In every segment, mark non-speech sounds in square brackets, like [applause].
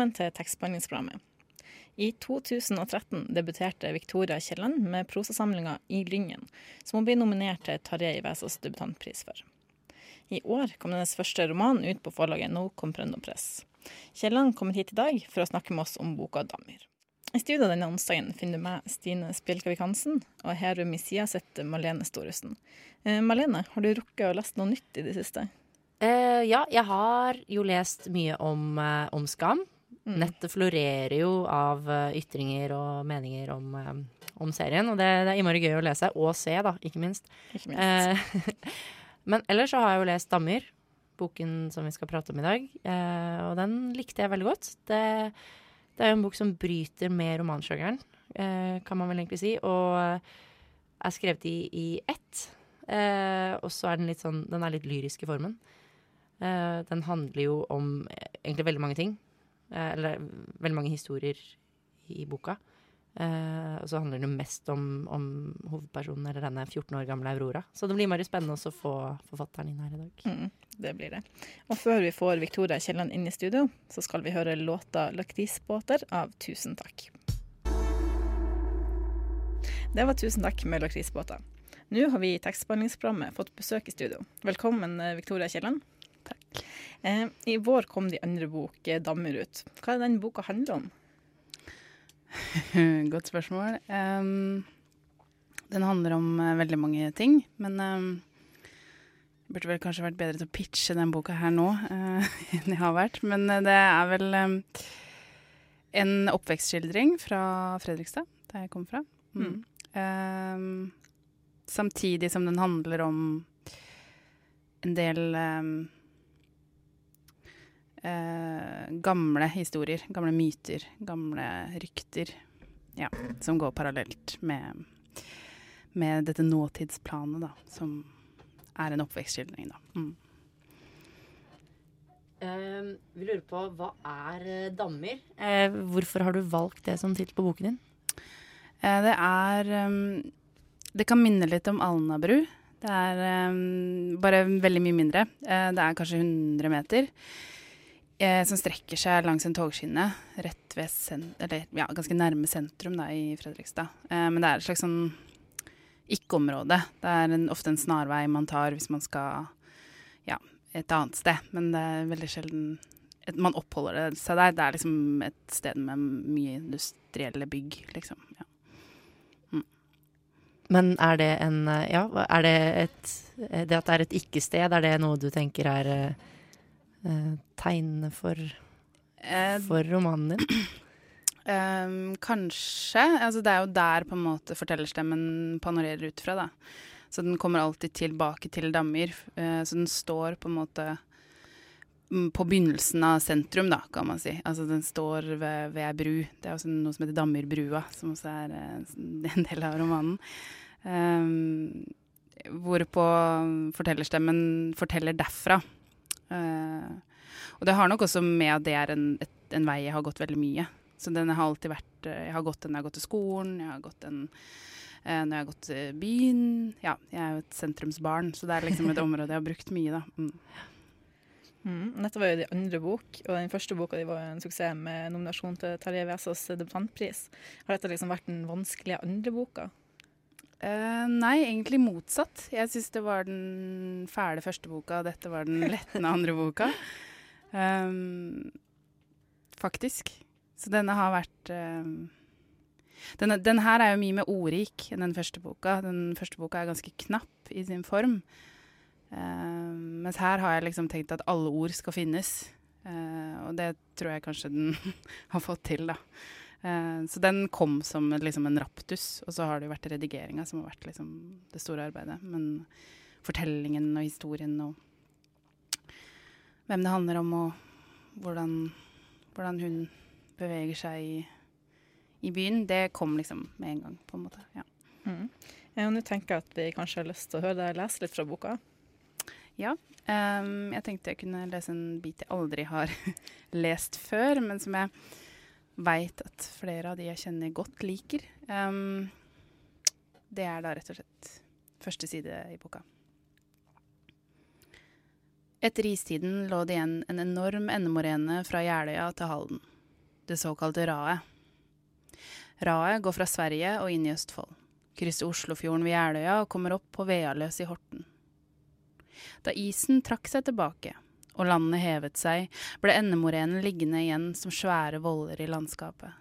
Velkommen til tekstbehandlingsprogrammet. I 2013 debuterte Victoria Kielland med prosasamlinga I Lyngen, som hun blir nominert til Tarjei Vesaas debutantpris for. I år kom hennes første roman ut på forlaget No Comprendo Press. Kielland kommer hit i dag for å snakke med oss om boka Damir. I studio denne onsdagen finner du meg, Stine Spjelkavik Hansen, og her ved min side sitter Malene Storesen. Eh, Malene, har du rukket å lese noe nytt i det siste? Uh, ja, jeg har jo lest mye om, uh, om skam. Mm. Nettet florerer jo av eh, ytringer og meninger om, eh, om serien, og det, det er innmari gøy å lese. Og se, da, ikke minst. Ikke minst. Eh, [laughs] men ellers så har jeg jo lest 'Damyr', boken som vi skal prate om i dag. Eh, og den likte jeg veldig godt. Det, det er jo en bok som bryter med romansjangeren, eh, kan man vel egentlig si. Og er skrevet i, i ett. Eh, og så er den litt sånn Den er litt lyrisk i formen. Eh, den handler jo om eh, egentlig veldig mange ting. Eh, eller veldig mange historier i, boka. Eh, og så handler det mest om, om hovedpersonen, eller denne 14 år gamle Aurora. Så det blir mer spennende å få forfatteren inn her i dag. Mm, det blir det. Og før vi får Victoria Kielland inn i studio, så skal vi høre låta 'Lakrisbåter' av Tusen takk. Det var Tusen takk med lakrisbåter. Nå har vi i tekstbehandlingsprogrammet fått besøk i studio. Velkommen, eh, Victoria Kielland. Eh, I vår kom de andre bok, eh, 'Dammer' ut. Hva er den boka handler om? [laughs] Godt spørsmål. Um, den handler om uh, veldig mange ting, men um, jeg burde vel kanskje vært bedre til å pitche den boka her nå uh, [laughs] enn jeg har vært. Men uh, det er vel um, en oppvekstskildring fra Fredrikstad, der jeg kommer fra. Mm. Em, samtidig som den handler om en del eh, gamle historier, gamle myter, gamle rykter. Ja, som går parallelt med, med dette nåtidsplanet, da, som er en oppvekstskildring, da. Mm. Uh, vi lurer på hva er eh, Dammer? Uh, hvorfor har du valgt det som tittel på boken din? Uh, det er um, Det kan minne litt om Alnabru. Det er um, bare veldig mye mindre. Det er kanskje 100 meter. Eh, som strekker seg langs en togskinne rett ved sen eller, ja, ganske nærme sentrum da, i Fredrikstad. Eh, men det er et slags sånn ikke-område. Det er en, ofte en snarvei man tar hvis man skal ja, et annet sted. Men det er veldig sjelden et, man oppholder seg der. Det er liksom et sted med mye industrielle bygg, liksom. Ja. Men er det en eh, Ja, er det et Det at det er et ikke-sted, er det noe du tenker er eh, tegnene for, Eh, for romanen din? Um, kanskje. Altså, det er jo der på en måte fortellerstemmen panorerer ut fra. Da. Så den kommer alltid tilbake til Damyr. Uh, så den står på en måte mm, på begynnelsen av sentrum, da, kan man si. Altså den står ved, ved bru. Det er også noe som heter Damyrbrua, som også er uh, [laughs] en del av romanen. Um, hvorpå fortellerstemmen forteller derfra. Eh, og det har nok også med at det er en, et, en vei jeg har gått veldig mye. Så den har alltid vært eh, Jeg har gått den når jeg har gått til skolen, jeg har gått den eh, når jeg har gått til byen. Ja, jeg er jo et sentrumsbarn, så det er liksom et [laughs] område jeg har brukt mye, da. Mm. Mm. Dette var jo de andre bok, og den første boka di var jo en suksess med nominasjon til Tarjei Vesaas debutantpris. Har dette liksom vært den vanskelige andre boka? Eh, nei, egentlig motsatt. Jeg syns det var den fæle første boka, og dette var den [laughs] lettende andre boka. Um, faktisk. Så denne har vært um, denne, den her er jo mye mer ordrik enn den første boka. Den første boka er ganske knapp i sin form. Um, mens her har jeg liksom tenkt at alle ord skal finnes. Uh, og det tror jeg kanskje den [laughs] har fått til, da. Uh, så den kom som liksom en raptus, og så har det jo vært redigeringa som har vært liksom det store arbeidet. Men fortellingen og historien og hvem det handler om, og hvordan, hvordan hun beveger seg i, i byen, det kom liksom med en gang, på en måte. Ja. Mm. Og Nå tenker jeg at vi kanskje har lyst til å høre deg lese litt fra boka. ja. Um, jeg tenkte jeg kunne lese en bit jeg aldri har [laughs] lest før, men som jeg veit at flere av de jeg kjenner godt liker. Um, det er da rett og slett første side i boka. Etter istiden lå det igjen en enorm endemorene fra Jeløya til Halden, det såkalte raet. Raet går fra Sverige og inn i Østfold, krysser Oslofjorden ved Jeløya og kommer opp på Vealøs i Horten. Da isen trakk seg tilbake og landet hevet seg, ble endemorenen liggende igjen som svære voller i landskapet.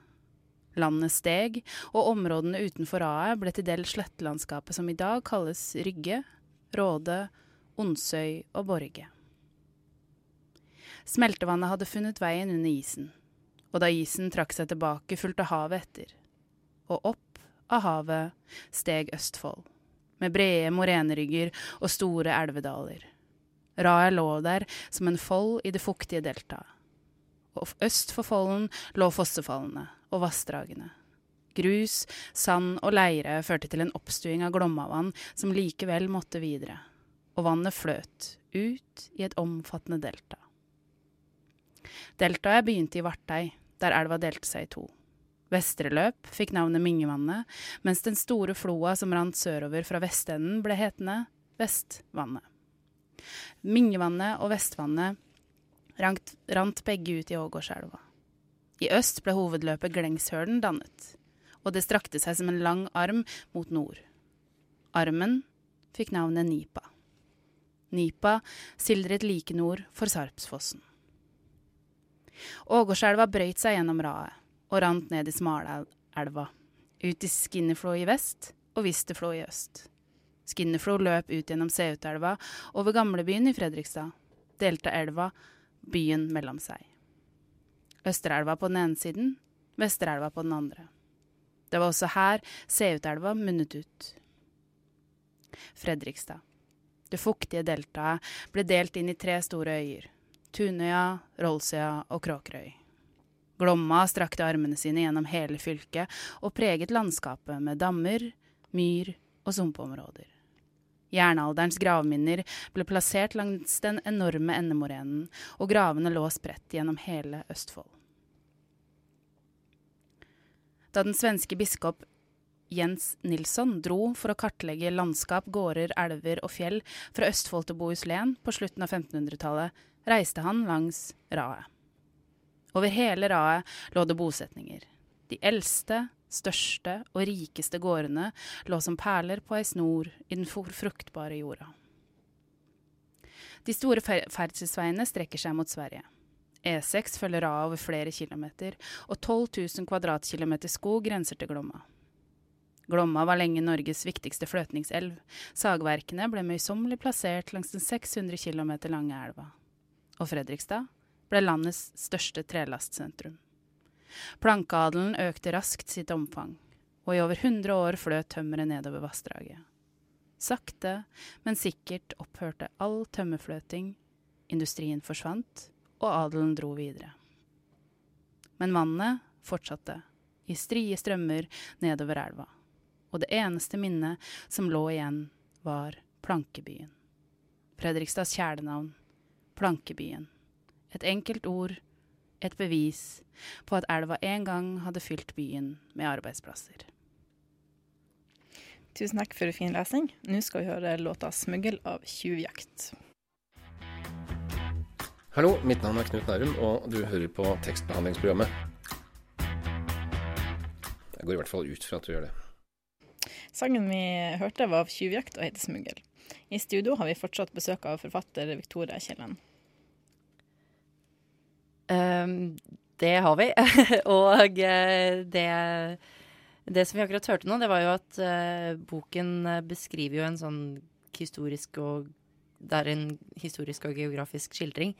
Landet steg, og områdene utenfor raet ble til del slettelandskapet som i dag kalles Rygge, Råde, Onsøy og Borge. Smeltevannet hadde funnet veien under isen, og da isen trakk seg tilbake, fulgte havet etter. Og opp av havet steg Østfold, med brede morenerygger og store elvedaler. Raet lå der som en fold i det fuktige deltaet. Og øst for folden lå fossefallene og vassdragene. Grus, sand og leire førte til en oppstuing av Glommavann som likevel måtte videre, og vannet fløt ut i et omfattende delta. Deltaet begynte i Vartei, der elva delte seg i to. Vestre løp fikk navnet Mingevannet, mens den store floa som rant sørover fra vestenden ble hetende Vestvannet. Mingevannet og Vestvannet rant, rant begge ut i Ågårdselva. I øst ble hovedløpet Glengshølen dannet, og det strakte seg som en lang arm mot nord. Armen fikk navnet Nipa. Nipa sildret like nord for Sarpsfossen. Ågårdselva brøyt seg gjennom raet og rant ned i Smalelva, ut i Skinneflå i vest og Visterflå i øst. Skinneflo løp ut gjennom Seutelva, over gamlebyen i Fredrikstad. Delte elva byen mellom seg. Østerelva på den ene siden, Vesterelva på den andre. Det var også her Seutelva munnet ut. Fredrikstad. Det fuktige deltaet ble delt inn i tre store øyer. Tunøya, Rollsøya og Kråkerøy. Glomma strakte armene sine gjennom hele fylket og preget landskapet med dammer, myr og sumpområder. Jernalderens gravminner ble plassert langs den enorme endemorenen, og gravene lå spredt gjennom hele Østfold. Da den svenske biskop Jens Nilsson dro for å kartlegge landskap, gårder, elver og fjell fra Østfold til Bohuslän på slutten av 1500-tallet, reiste han langs raet. Over hele raet lå det bosetninger. De eldste, største og rikeste gårdene lå som perler på ei snor i den fruktbare jorda. De store ferdselsveiene strekker seg mot Sverige. E6 følger av over flere kilometer, og 12 000 kvadratkilometer skog grenser til Glomma. Glomma var lenge Norges viktigste fløtningselv. Sagverkene ble møysommelig plassert langs den 600 km lange elva. Og Fredrikstad ble landets største trelastsentrum. Plankeadelen økte raskt sitt omfang, og i over 100 år fløt tømmeret nedover vassdraget. Sakte, men sikkert opphørte all tømmerfløting, industrien forsvant, og adelen dro videre. Men vannet fortsatte, i strie strømmer nedover elva, og det eneste minnet som lå igjen, var Plankebyen. Fredrikstads kjælenavn, Plankebyen. Et enkelt ord, et bevis på at elva en gang hadde fylt byen med arbeidsplasser. Tusen takk for fin lesing. Nå skal vi høre låta 'Smuggel' av Tjuvjakt. Hallo, mitt navn er Knut Nærum, og du hører på tekstbehandlingsprogrammet. Jeg går i hvert fall ut fra at du gjør det. Sangen vi hørte, var av Tjuvjakt og heter 'Smuggel'. I studio har vi fortsatt besøk av forfatter Victoria Kielland. Um, det har vi. [laughs] og det, det som vi akkurat hørte nå, det var jo at uh, boken beskriver jo en sånn historisk og Det er en historisk og geografisk skildring.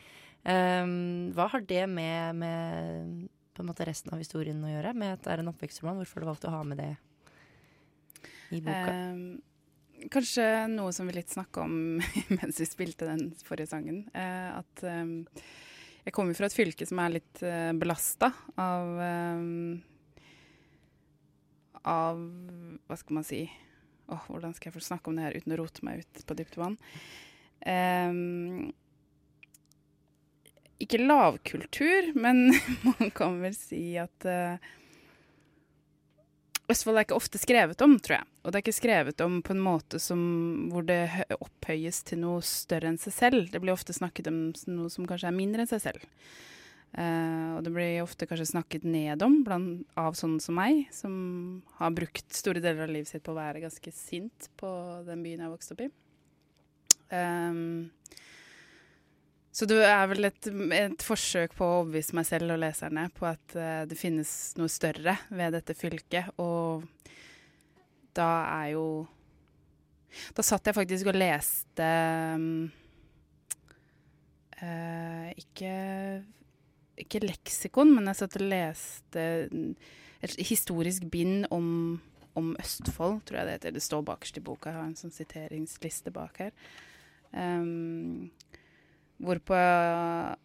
Um, hva har det med, med på en måte resten av historien å gjøre? Med at det er en oppvekstroman? Hvorfor har du valgt å ha med det i boka? Um, kanskje noe som vi litt snakka om [laughs] mens vi spilte den forrige sangen. Uh, at um, Jeg kommer fra et fylke som er litt uh, belasta av um, Av Hva skal man si oh, Hvordan skal jeg få snakke om det her uten å rote meg ut på dypt vann? Um, ikke lavkultur, men [laughs] man kan vel si at uh, Østfold er ikke ofte skrevet om, tror jeg. Og det er ikke skrevet om på en måte som, hvor det opphøyes til noe større enn seg selv. Det blir ofte snakket om noe som kanskje er mindre enn seg selv. Uh, og det blir ofte kanskje snakket ned om blant, av sånne som meg, som har brukt store deler av livet sitt på å være ganske sint på den byen jeg vokste opp i. Um, så det er vel et, et, forsøk på å overbevise meg selv og leserne på at uh, det finnes noe større ved dette fylket. Og da er jo Da satt jeg faktisk og leste um, uh, ikke, ikke leksikon, men jeg satt og leste et historisk bind om, om Østfold, tror jeg det heter. Det står bakerst i boka. Jeg har en sånn siteringsliste bak her. Um, Hvorpå uh,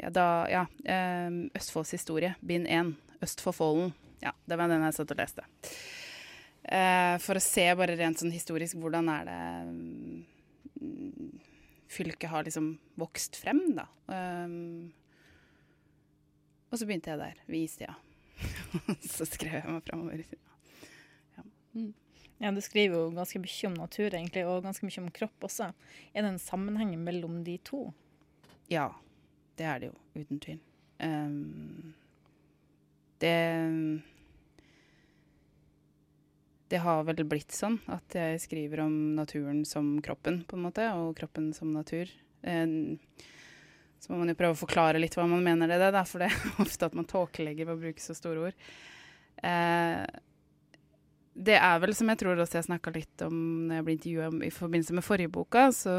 Ja, da Ja. Uh, Østfolds historie, bind én. Østfoldfolden. Ja, det var den jeg satt og leste. Uh, for å se bare rent sånn historisk hvordan er det um, fylket har liksom vokst frem, da. Um, og så begynte jeg der, ved istida. [laughs] så skrev jeg meg framover. Ja. Mm. Ja, Du skriver jo ganske mye om natur egentlig, og ganske mye om kropp også. Er det en sammenheng mellom de to? Ja, det er det jo, uten tvil. Um, det Det har vel blitt sånn at jeg skriver om naturen som kroppen, på en måte, og kroppen som natur. Um, så må man jo prøve å forklare litt hva man mener det, da, for det er [laughs] ofte at man tåkelegger ved å bruke så store ord. Uh, det er vel som jeg tror også jeg snakka litt om når jeg ble intervjua i forbindelse med forrige boka, så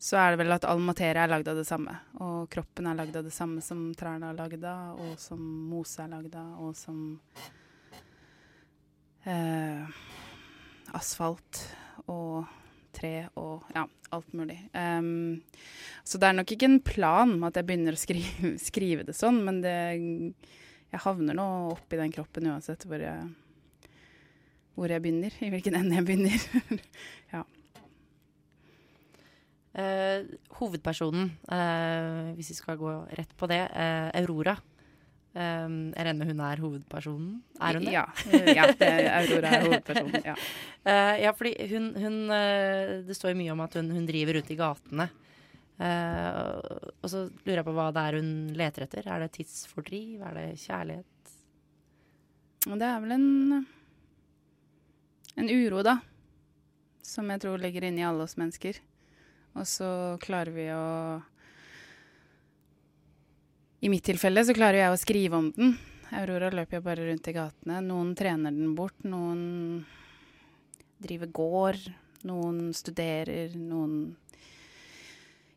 så er det vel at all materie er lagd av det samme. Og kroppen er lagd av det samme som trærne er lagd av, og som mose er lagd av, og som eh, asfalt og tre og ja, alt mulig. Um, så det er nok ikke en plan med at jeg begynner å skrive, [laughs] skrive det sånn, men det jeg havner nå oppi den kroppen uansett hvor jeg, hvor jeg begynner. I hvilken ende jeg begynner. [laughs] ja. Uh, hovedpersonen, uh, hvis vi skal gå rett på det, uh, Aurora. Um, jeg regner med hun er hovedpersonen? Er hun det? Ja, ja det Aurora er hovedpersonen. Ja, [laughs] ja fordi hun, hun Det står jo mye om at hun, hun driver rundt i gatene. Uh, og så lurer jeg på hva det er hun leter etter. Er det tidsfordriv? Er det kjærlighet? Det er vel en, en uro, da. Som jeg tror ligger inni alle oss mennesker. Og så klarer vi å I mitt tilfelle så klarer jeg å skrive om den. Aurora løper jo bare rundt i gatene. Noen trener den bort, noen driver gård, noen studerer, noen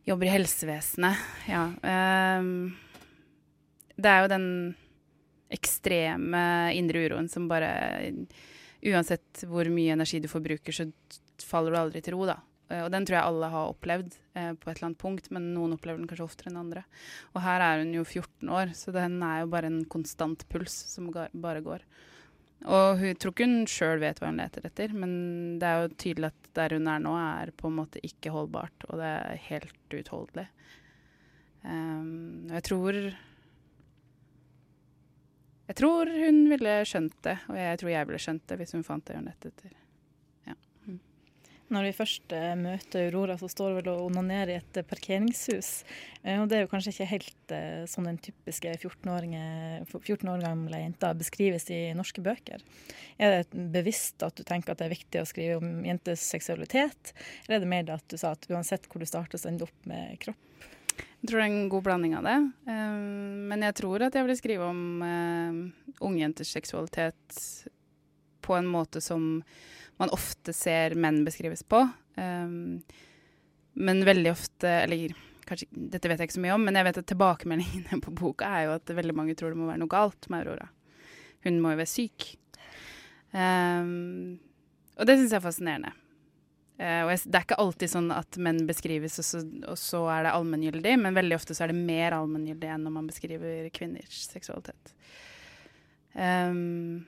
jobber i helsevesenet. Ja. Um, det er jo den ekstreme indre uroen som bare Uansett hvor mye energi du forbruker, så faller du aldri til ro, da. Eh, og den tror jeg alle har opplevd eh, på et eller annet punkt, men noen opplever den kanskje oftere enn andre. Og her er hun jo 14 år, så den er jo bare en konstant puls som bare går. Og hun tror ikke hun sjøl vet hva hun leter etter, men det er jo tydelig at der hun er nå, er på en måte ikke holdbart, og det er helt uutholdelig. Um, jeg tror Jeg tror hun ville skjønt det, og jeg tror jeg ville skjønt det hvis hun fant det hun lette etter. Når vi først eh, møter Aurora, så står hun vel og onanerer i et parkeringshus. Eh, og det er jo kanskje ikke helt eh, sånn den typiske 14, 14 år gamle jenta beskrives i norske bøker. Er det bevisst at du tenker at det er viktig å skrive om jenters seksualitet, eller er det mer at du sa at uansett hvor du starter, så ender du opp med kropp? Jeg tror det er en god blanding av det. Men jeg tror at jeg vil skrive om ungjenters seksualitet på en måte som man ofte ser menn beskrives på. Um, men veldig ofte Eller kanskje, dette vet jeg ikke så mye om, men jeg vet at tilbakemeldingene på boka er jo at veldig mange tror det må være noe galt med Aurora. Hun må jo være syk. Um, og det syns jeg er fascinerende. Uh, og jeg, det er ikke alltid sånn at menn beskrives, og så, og så er det allmenngyldig, men veldig ofte så er det mer allmenngyldig enn når man beskriver kvinners seksualitet. Um,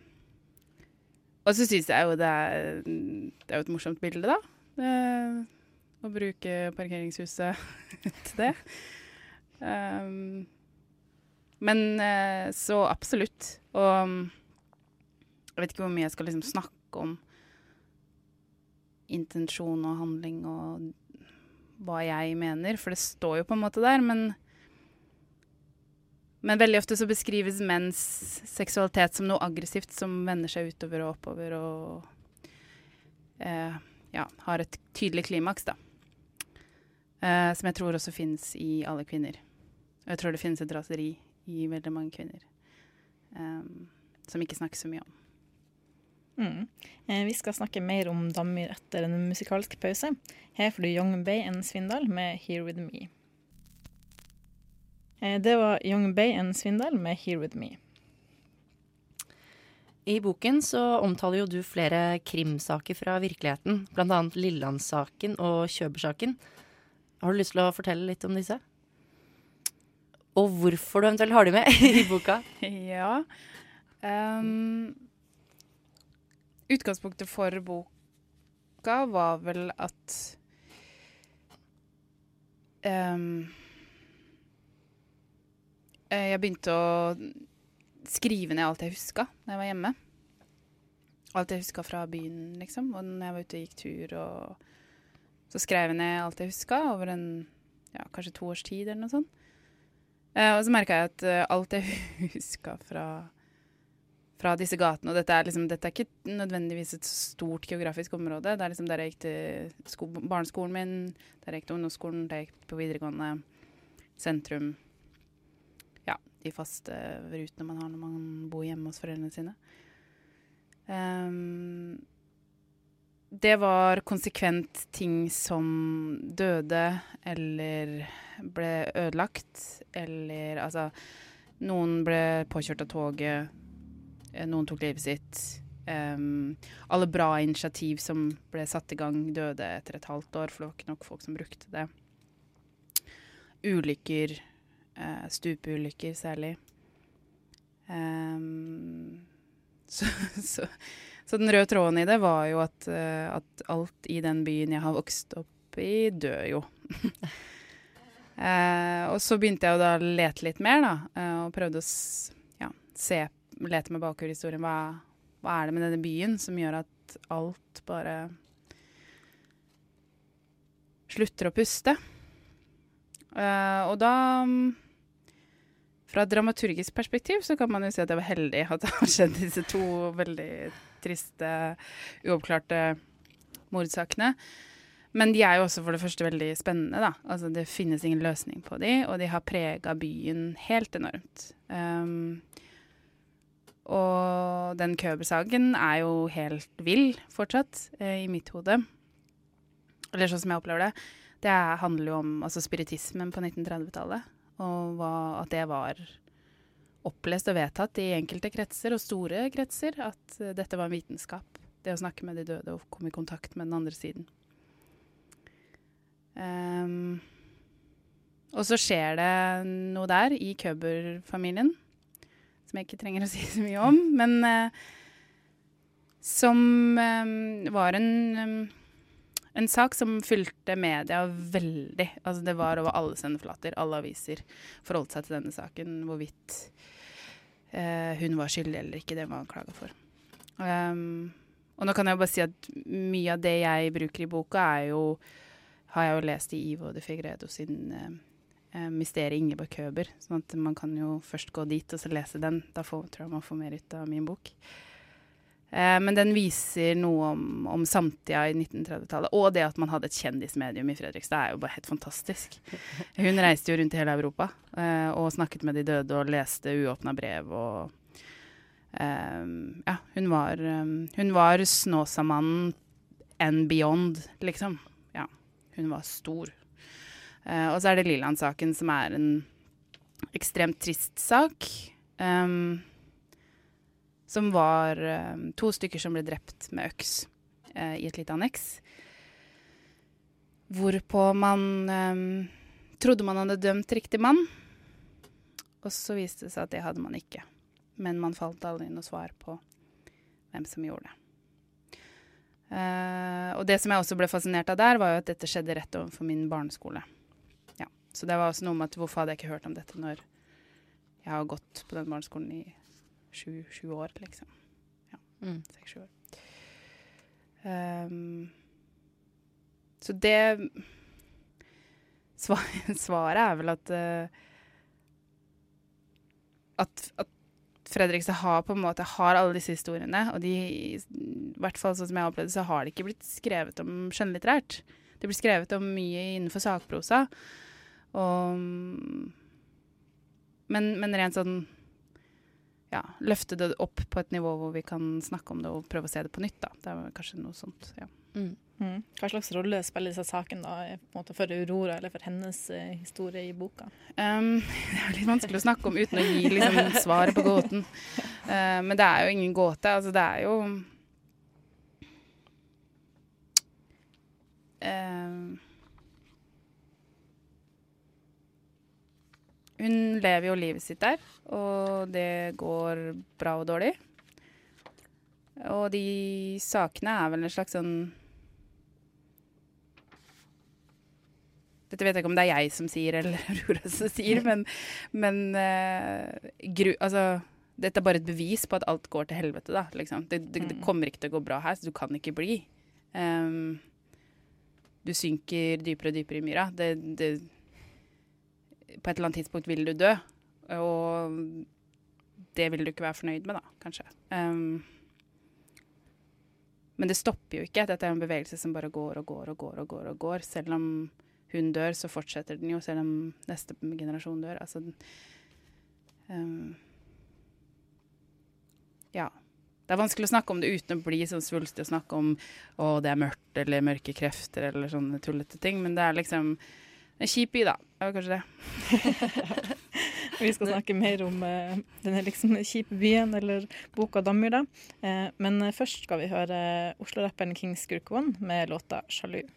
og så syns jeg jo det er, det er jo et morsomt bilde, da. Eh, å bruke parkeringshuset [laughs] til det. Um, men eh, så absolutt. Og jeg vet ikke hvor mye jeg skal liksom snakke om intensjon og handling og hva jeg mener, for det står jo på en måte der, men men veldig ofte så beskrives menns seksualitet som noe aggressivt som vender seg utover og oppover og eh, ja, har et tydelig klimaks, da. Eh, som jeg tror også finnes i alle kvinner. Og jeg tror det finnes et raseri i veldig mange kvinner. Eh, som ikke snakkes så mye om. Mm. Eh, vi skal snakke mer om Dammyr etter en musikalsk pause. Her får du Young Bay and Svindal med 'Here With Me'. Eh, det var Young Bay and Svindal med 'Here With Me'. I boken så omtaler jo du flere krimsaker fra virkeligheten, bl.a. Lilland-saken og Kjøber-saken. Har du lyst til å fortelle litt om disse? Og hvorfor du eventuelt har de med [laughs] i boka? ja. Um, utgangspunktet for boka var vel at um, Jeg begynte å skrive ned alt jeg huska da jeg var hjemme. Alt jeg huska fra byen, liksom. Og når jeg var ute og gikk tur, og så skrev jeg ned alt jeg huska over en ja, kanskje to års tid eller noe sånt. Uh, og så merka jeg at uh, alt jeg [laughs] huska fra fra disse gatene. Og dette er, liksom, dette er ikke nødvendigvis et stort geografisk område. Det er liksom der jeg gikk til sko barneskolen min, der jeg gikk til ungdomsskolen, der jeg gikk på videregående. Sentrum. De faste rutene man har når man bor hjemme hos foreldrene sine. Um, det var konsekvent ting som døde eller ble ødelagt, eller altså Noen ble påkjørt av toget Eh, noen tok livet sitt. Um, alle bra initiativ som ble satt i gang, døde etter et halvt år, for det var ikke nok folk som brukte det. Ulykker, uh, stupeulykker særlig. Um, så, [laughs] så, så, den røde tråden i det var jo at, uh, at, alt i den byen jeg har vokst opp i, dør jo. uh, [laughs] og så begynte jeg å da lete litt mer, da, og prøvde å ja, se lete med bakover. Hva, hva er det med denne byen som gjør at alt bare slutter å puste? Og da Fra et dramaturgisk perspektiv så kan man jo si at jeg var heldig at det har skjedd disse to veldig triste, uoppklarte mordsakene. Men de er jo også for det første veldig spennende, da. Altså det finnes ingen løsning på de, og de har prega byen helt enormt. Um, og den Køber-saken er jo helt vill fortsatt, eh, i mitt hode. Eller sånn som jeg opplever det. Det handler jo om altså, spiritismen på 1930-tallet. Og hva, at det var opplest og vedtatt i enkelte kretser, og store kretser, at uh, dette var en vitenskap. Det å snakke med de døde og komme i kontakt med den andre siden. Um, og så skjer det noe der i Køber-familien som jeg ikke trenger å [laughs] si så mye om. Men uh, som um, var en, um, en sak som fylte media veldig. Altså det var over alle sendeflater, alle aviser forholdt seg til denne saken. Hvorvidt eh, hun var skyldig eller ikke, det var anklaga for. Um, og nå kan jeg bare si at mye av det jeg bruker i boka, er jo har jeg jo lest i Ivo de Figredo sin uh, eh, 'Mysteriet Ingeborg Køber'. sånn at man kan jo først gå dit og så lese den. Da får, tror jeg man får mer ut av min bok. Eh, men den viser noe om, om samtida i 1930-tallet. Og det at man hadde et kjendismedium i Fredrikstad er jo bare helt fantastisk. Hun reiste jo rundt i hele Europa eh, og snakket med de døde og leste uåpna brev og eh, Ja, hun var, um, var Snåsamannen and beyond, liksom. Ja, hun var stor. Uh, og så er det Liland-saken, som er en ekstremt trist sak. Um, som var um, to stykker som ble drept med øks uh, i et lite anneks. Hvorpå man um, trodde man hadde dømt riktig mann, og så viste det seg at det hadde man ikke. Men man falt aldri noe svar på hvem som gjorde det. Uh, og det som jeg også ble fascinert av der, var jo at dette skjedde rett overfor min barneskole. Ja, Så det var også noe med at hvorfor hadde jeg ikke hørt om dette når jeg har gått på den barneskolen i sju, år, liksom. Ja, Mm. seks-sju år. Um, så det [laughs] svar, Svaret er vel at uh, at, at Fredrikstad har på en måte har alle disse historiene, og de, i hvert fall sånn som jeg opplevde, så har det ikke blitt skrevet om skjønnlitterært. Det blir skrevet om mye innenfor sakprosa. Og, men, men rent sånn ja, løfte det opp på et nivå hvor vi kan snakke om det og prøve å se det på nytt. da. Det er kanskje noe sånt. ja. Mm. Mm. Hva slags rolle spiller disse sakene da, på en måte for Aurora eller for hennes eh, historie i boka? Um, [laughs] det er litt vanskelig å snakke om uten å gi liksom, [laughs] svaret på gåten. Uh, men det er jo ingen gåte. Altså, det er jo uh, Hun lever jo livet sitt der, og det går bra og dårlig. Og de sakene er vel en slags sånn Dette vet jeg ikke om det er jeg som sier, eller [laughs] Aurora som sier, men, men uh, gru, altså, dette er bare et bevis på at alt går til helvete, da. Liksom. Det, det, det Mm. kommer ikke til å gå bra her, så du kan ikke bli. Um, du synker dypere og dypere i myra. Det, det, på et eller annet tidspunkt vil du dø, og det vil du ikke være fornøyd med, da, kanskje. Um, men det stopper jo ikke. Dette er en bevegelse som bare går og går og går. og går og går. Selv om hun dør, så fortsetter den jo, selv om neste generasjon dør. Altså ehm, Ja. Det er vanskelig å snakke om det uten å bli sånn svulstig og snakke om å, det er mørkt eller mørke krefter eller sånne tullete ting, men det er liksom en kjip by, da. Det var kanskje det. [laughs] Vi skal snakke mer om uh, denne liksom kjipe byen, eller boka 'Dammyr'. da. Eh, men eh, først skal vi høre Oslo-rapperen King Skurkvoen med låta 'Sjalu'.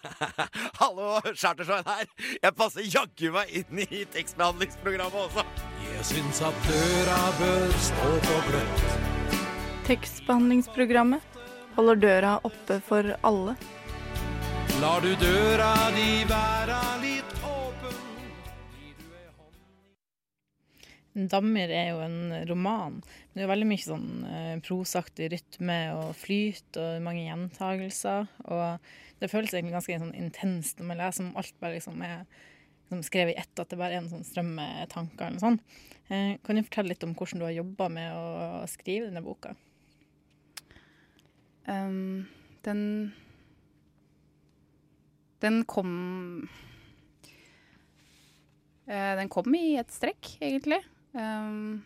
[laughs] Hallo, Chartersveien her. Jeg passer jaggu meg inn i tekstbehandlingsprogrammet også. Jeg syns at døra bør stå på gløtt. Tekstbehandlingsprogrammet holder døra oppe for alle. Lar du døra di være litt åpen? Dammer er jo en roman. Det er jo veldig mye sånn eh, prosaktig rytme og flyt og mange gjentagelser. Og det føles egentlig ganske sånn intenst når man leser om alt bare liksom er liksom skrevet i ett, at det bare er en sånn strøm med tanker eller noe sånt. Eh, kan du fortelle litt om hvordan du har jobba med å skrive denne boka? Um, den Den kom eh, Den kom i et strekk, egentlig. Um,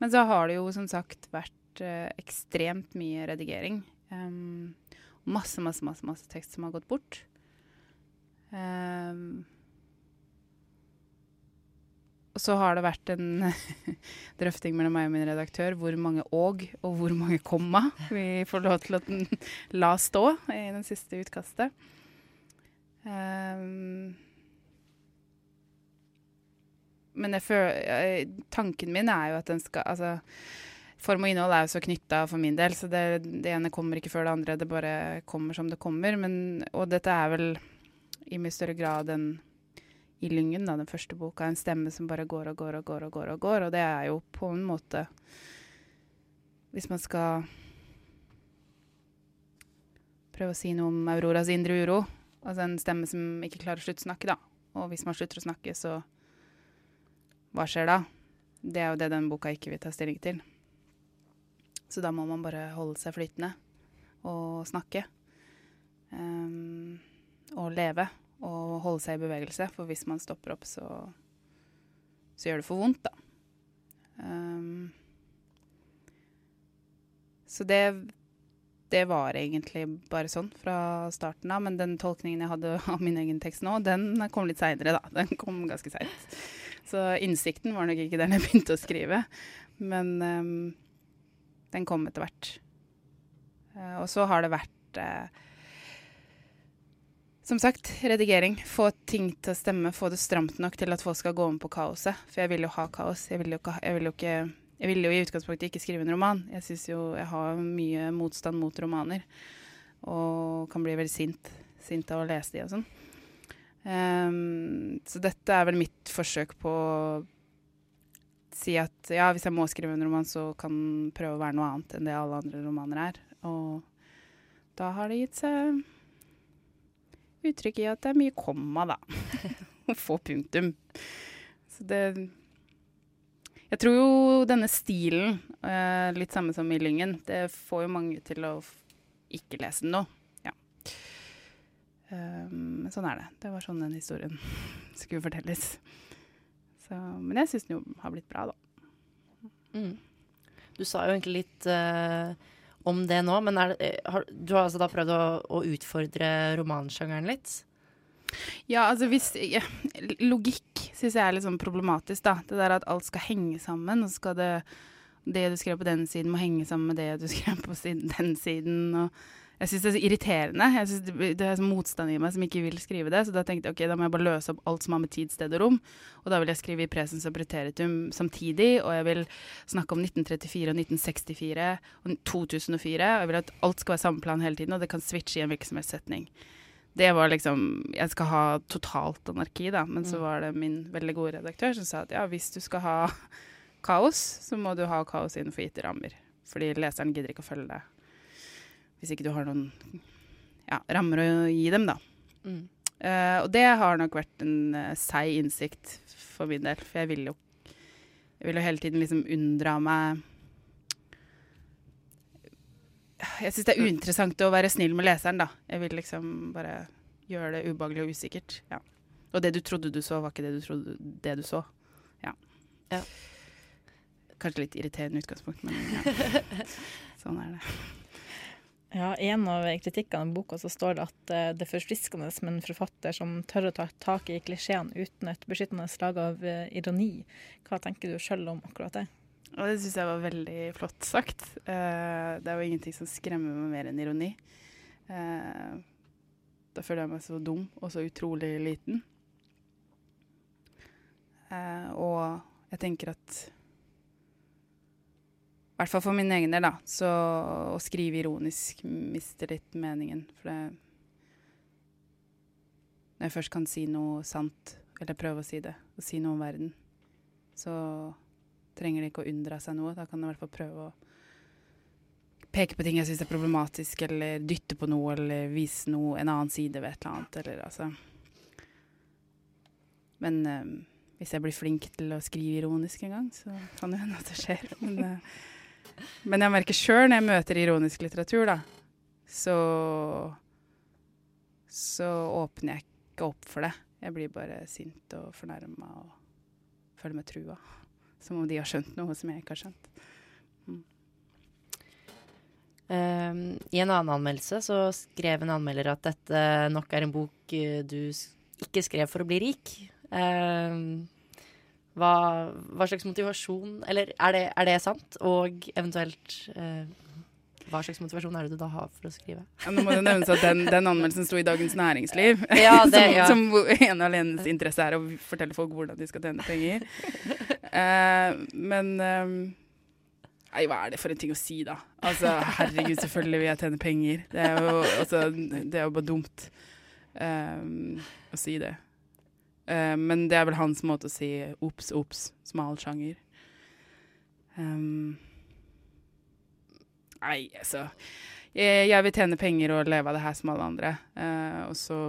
men så har det jo som sagt vært uh, ekstremt mye redigering. Um, masse, masse, masse, masse tekst som har gått bort. Um, og så har det vært en [laughs] drøfting mellom meg og min redaktør hvor mange åg og hvor mange komma vi får lov til å den- la stå i den siste utkastet. Ehm, men føler, tanken min er jo at den skal altså, Form og innhold er jo så knytta for min del, så det, det ene kommer ikke før det andre. Det bare kommer som det kommer. Men, og dette er vel i mye større grad enn i Lyngen, da, den første boka, en stemme som bare går og går og går og går. Og går, og det er jo på en måte Hvis man skal prøve å si noe om Auroras indre uro, altså en stemme som ikke klarer å slutte å snakke, da. Og hvis man slutter å snakke, så Hva skjer da? Det er jo det den boka ikke vil ta stilling til. Så da må man bare holde seg flytende og snakke. Um, og leve og holde seg i bevegelse, for hvis man stopper opp, så, så gjør det for vondt, da. Um, så det, det var egentlig bare sånn fra starten av, men den tolkningen jeg hadde [laughs] av min egen tekst nå, den kom litt seinere, da. Den kom ganske seint. Så innsikten var nok ikke der jeg begynte å skrive, men um, den kom etter hvert. Uh, og så har det vært uh, som sagt, redigering. Få ting til å stemme. Få det stramt nok til at folk skal gå om på kaoset. For jeg vil jo ha kaos. Jeg vil jo, ikke, jeg vil jo, ikke, jeg ville jo i utgangspunktet ikke skrive en roman. Jeg syns jo jeg har mye motstand mot romaner. Og kan bli veldig sint, sint av å lese de og sånn. Um, så dette er vel mitt forsøk på å si at ja, hvis jeg må skrive en roman, så kan den prøve å være noe annet enn det alle andre romaner er. Og da har det gitt seg uttrykk i at det er mye komma, da. [laughs] Få punktum. Så det Jeg tror jo denne stilen, eh, litt samme som i Lyngen, det får jo mange til å ikke lese den nå. Ja. Um, sånn er det. Det var sånn den historien [laughs] skulle fortelles. Så, men jeg syns den jo har blitt bra, da. Mm. Du sa jo egentlig litt uh, om det nå, men det, eh, har, du har altså da prøvd å, å utfordre romansjangeren litt? Ja, altså hvis ja, Logikk syns jeg er litt sånn problematisk, da. Det der at alt skal henge sammen, og skal det det du skrev på den siden, må henge sammen med det du [laughs] skrev på den siden. Og jeg syns det er så irriterende. Jeg synes det, er så motstand i meg som ikke vil skrive det. Så da tenkte jeg ok, da må jeg bare løse opp alt som har med tid, sted og rom. Og da vil jeg skrive i presens og preteritum samtidig. Og jeg vil snakke om 1934 og 1964 og 2004. Og jeg vil at alt skal være samme plan hele tiden, og det kan switche i en virksomhetssetning. Det var liksom Jeg skal ha totalt anarki, da. Men så Mm. var det min veldig gode redaktør som sa at ja, hvis du skal ha kaos, så må du ha kaos innenfor gitte rammer. Fordi leseren gidder ikke å følge det hvis ikke du har noen ja, rammer å gi dem, da. Mm. Uh, og det har nok vært en uh, seig innsikt for min del, for jeg vil jo jeg vil jo hele tiden liksom unndra meg Jeg syns det er uinteressant å være snill med leseren, da. Jeg vil liksom bare gjøre det ubehagelig og usikkert. Ja. Og det du trodde du så, var ikke det du trodde det du så. Ja. Ja. Kanskje litt irriterende utgangspunkt, men ja. [laughs] sånn er det. Ja, I en av kritikkene i boka så står det at eh, det er forfriskende med en forfatter som tør å ta tak i klisjeene uten et beskyttende slag av eh, ironi. Hva tenker du sjøl om akkurat det? Og det syns jeg var veldig flott sagt. Uh, det er jo ingenting som skremmer meg mer enn ironi. Uh, da føler jeg meg så dum og så utrolig liten. Uh, og jeg tenker at I hvert fall for min egen del, da, så å skrive ironisk mister litt meningen. For det Når jeg først kan si noe sant, eller prøve å si det, og si noe om verden, så trenger de ikke å unndra seg noe. Da kan de i hvert fall prøve å peke på ting jeg syns er problematisk, eller dytte på noe, eller vise noe, en annen side ved et eller annet, eller altså Men eh, hvis jeg blir flink til å skrive ironisk en gang, så kan det hende at det skjer. Men, eh, men jeg merker sjøl når jeg møter ironisk litteratur, da, så så åpner jeg ikke opp for det. Jeg blir bare sint og fornærma og føler meg trua. Som om de har skjønt noe som jeg ikke har skjønt. Um, I en annen anmeldelse så skrev en anmelder at dette nok er en bok eh, du ikke skrev for å bli rik. Um, hva, hva slags motivasjon Eller er det, er det sant? Og eventuelt eh, hva slags motivasjon er det du da har for å skrive? Ja, nå må det nevnes at den, den anmeldelsen sto i Dagens Næringsliv. Ja, det- [laughs] som, ja. som ene og alenes interesse er å fortelle folk hvordan de skal tjene penger. Eh, men eh, Nei, hva er det for en ting å si, da? Altså, herregud, selvfølgelig vil jeg tjene penger. Det er jo, altså, det er jo bare dumt eh, å si det. Eh, men det er vel hans måte å si ops, ops, smal sjanger. Um, Nei, altså jeg, jeg vil tjene penger og leve av det her som alle andre. Og så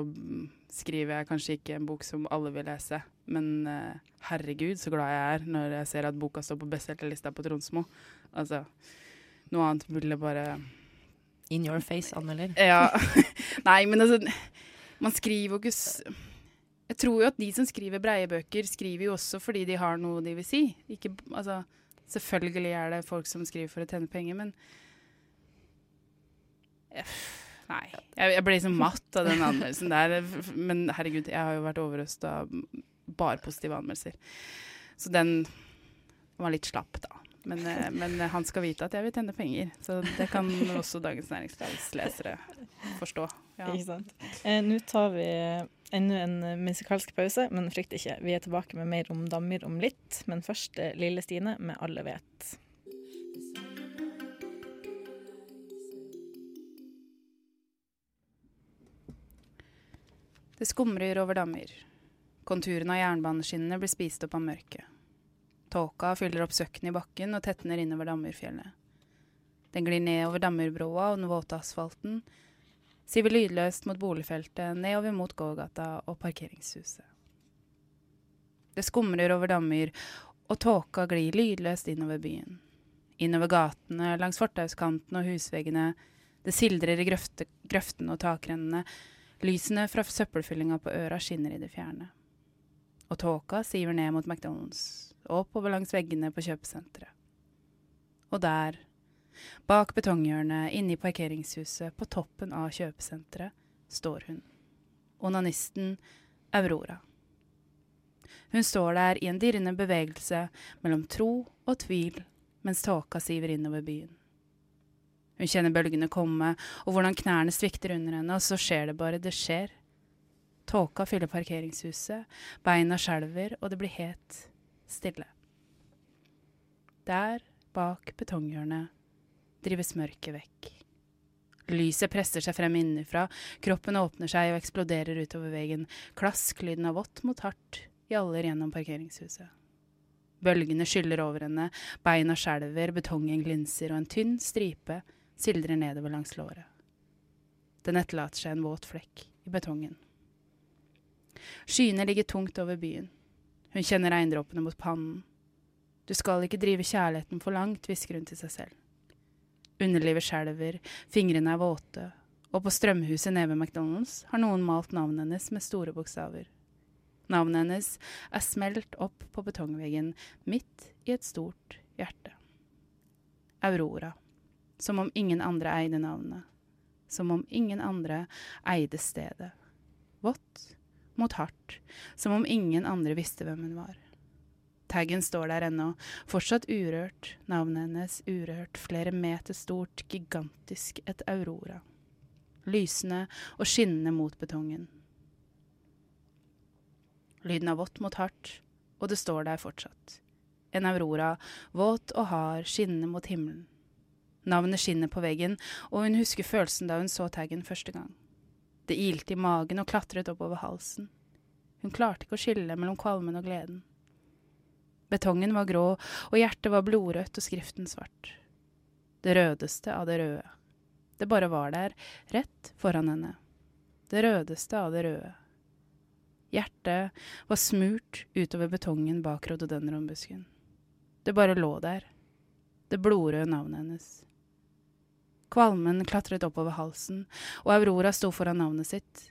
skriver jeg kanskje ikke en bok som alle vil lese, men eh, herregud så glad jeg er når jeg ser at boka står på bestselgerlista på Tronsmo. Altså, noe annet ville bare In your face, anmelder. Ja. [laughs] Nei, men altså Man skriver jo ikke Jeg tror jo at de som skriver breie bøker, skriver jo også fordi de har noe de vil si. Ikke, altså, selvfølgelig er det folk som skriver for å tjene penger, men Nei. Jeg, jeg ble liksom matt av den anmeldelsen der. Men herregud, jeg har jo vært overøst av bare positive anmeldelser. Så den var litt slapp, da. Men, eh, men han skal vite at jeg vil tjene penger, så det kan også Dagens Næringslivs lesere forstå. Ja. Ikke sant. Eh, Nå tar vi enda en musikalsk pause, men frykt ikke. Vi er tilbake med mer om dammer om litt. Men først eh, Lille Stine med 'Alle vet'. Det skumrer over dammer. Konturene av jernbaneskinnene blir spist opp av mørket. Tåka fyller opp søkken i bakken og tetner innover Dammerfjellet. Den glir ned over Dammerbroa og den våte asfalten, siver lydløst mot boligfeltet, nedover mot gågata og parkeringshuset. Det skumrer over dammer, og tåka glir lydløst innover byen. Innover gatene, langs fortauskanten og husveggene. Det sildrer i grøfte, grøftene og takrennene. Lysene fra søppelfyllinga på øra skinner i det fjerne. Og tåka siver ned mot McDonald's, oppover langs veggene på kjøpesenteret. Og der, bak betonghjørnet inne i parkeringshuset på toppen av kjøpesenteret, står hun. Onanisten Aurora. Hun står der i en dirrende bevegelse mellom tro og tvil mens tåka siver innover byen. Hun kjenner bølgene komme, og hvordan knærne svikter under henne, og så skjer det bare, det skjer. Tåka fyller parkeringshuset, beina skjelver, og det blir helt stille. Der, bak betonghjørnet, drives mørket vekk. Lyset presser seg frem innenfra, kroppen åpner seg og eksploderer utover veggen, klasklyden av vått mot hardt gjaller gjennom parkeringshuset. Bølgene skyller over henne, beina skjelver, betongen glinser, og en tynn stripe sildrer nedover langs låret. Den etterlater seg en våt flekk i betongen. Skyene ligger tungt over byen. Hun kjenner regndråpene mot pannen. Du skal ikke drive kjærligheten for langt, hvisker hun til seg selv. Underlivet skjelver, fingrene er våte, og på strømhuset nede ved McDonald's har noen malt navnet hennes med store bokstaver. Navnet hennes er smelt opp på betongveggen midt i et stort hjerte. Aurora. Som om ingen andre eide navnet. Som om ingen andre eide stedet. Vått mot hardt. Som om ingen andre visste hvem hun var. Taggen står der ennå, fortsatt urørt, navnet hennes urørt, flere meter stort, gigantisk, et aurora. Lysende og skinnende mot betongen. Lyden av vått mot hardt, og det står der fortsatt. En aurora, våt og hard, skinnende mot himmelen. Navnet skinner på veggen, og hun husker følelsen da hun så taggen første gang. Det ilte i magen og klatret oppover halsen. Hun klarte ikke å skille mellom kvalmen og gleden. Betongen var grå, og hjertet var blodrødt og skriften svart. Det rødeste av det røde. Det bare var der, rett foran henne. Det rødeste av det røde. Hjertet var smurt utover betongen bak rhododendronbusken. Det bare lå der. Det blodrøde navnet hennes. Kvalmen klatret oppover halsen, og Aurora sto foran navnet sitt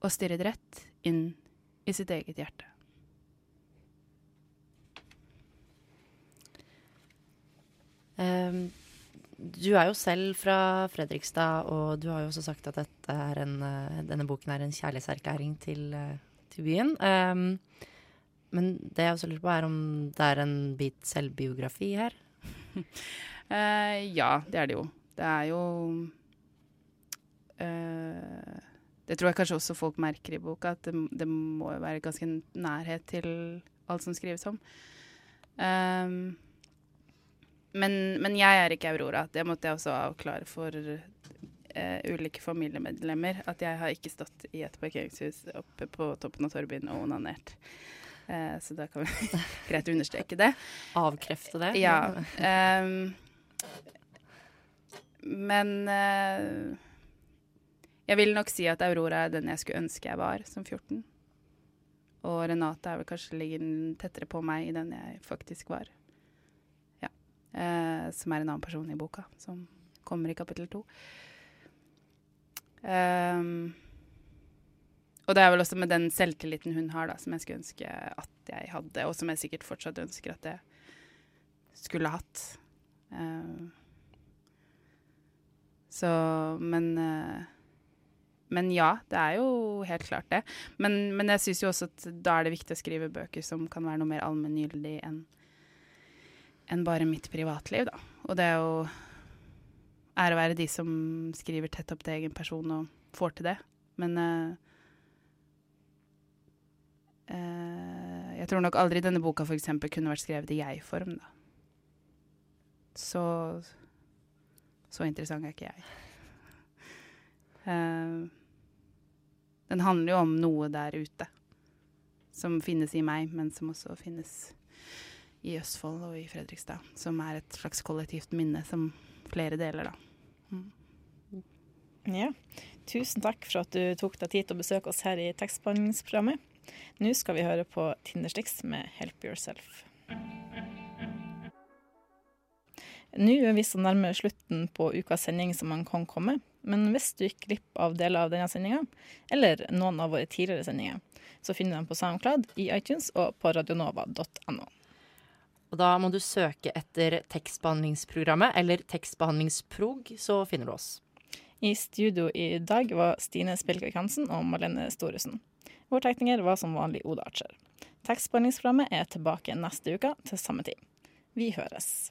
og stirret rett inn i sitt eget hjerte. Um, du er jo selv fra Fredrikstad, og du har jo også sagt at en, uh, denne boken er en kjærlighetserklæring til, uh, til byen. Um, men det jeg også lurer på, er om det er en bit selvbiografi her? uh, [laughs] ja, det er det jo. Det er jo Det tror jeg kanskje også folk merker i boka, at det, det må jo være ganske nærhet til alt som skrives om. Um, men, men, jeg er ikke Aurora. Det måtte jeg også avklare for uh, ulike familiemedlemmer. At jeg har ikke stått i et parkeringshus oppe på toppen av Torbyen og onanert. Uh, så da kan vi [laughs] greit understreke det. Avkrefte det? Ja. Um, men uh, jeg vil nok si at Aurora er den jeg skulle ønske jeg var som 14. Og Renate er vel kanskje ligger tettere på meg i den jeg faktisk var. Ja. Eh, som er en annen person i boka, som kommer i kapittel to. Um, og det er vel også med den selvtilliten hun har, da, som jeg skulle ønske at jeg hadde, og som jeg sikkert fortsatt ønsker at jeg skulle hatt. Uh, så Men uh, men ja, det er jo helt klart det. Men, men jeg syns jo også at da er det viktig å skrive bøker som kan være noe mer allmenngyldig enn enn bare mitt privatliv, da. Og det er jo ære være de som skriver tett opp til egen person og får til det. Men uh, uh, jeg tror nok aldri denne boka eksempel kunne vært skrevet i jeg-form, da. Så så interessant er ikke jeg. Uh, den handler jo om noe der ute som finnes i meg, men som også finnes i Østfold og i Fredrikstad. Som er et slags kollektivt minne som flere deler, da. Mm. Ja. Tusen takk for at du tok deg tid til å besøke oss her i tekstbehandlingsprogrammet. Nå skal vi høre på Tindersticks med 'Help Yourself'. Nå er vi så nærme slutten på ukas sending som man kan komme, men hvis du gikk glipp av deler av denne sendinga, eller noen av våre tidligere sendinger, så finner du dem på SoundCloud, i iTunes og på radionova.no. Og da må du søke etter tekstbehandlingsprogrammet eller tekstbehandlingsprog, så finner du oss. I studio i dag var Stine Spilkvik Hansen og Malene Storesen. Vår tekniker var som vanlig Oda Archer. Tekstbehandlingsprogrammet er tilbake neste uke til samme tid. Vi høres.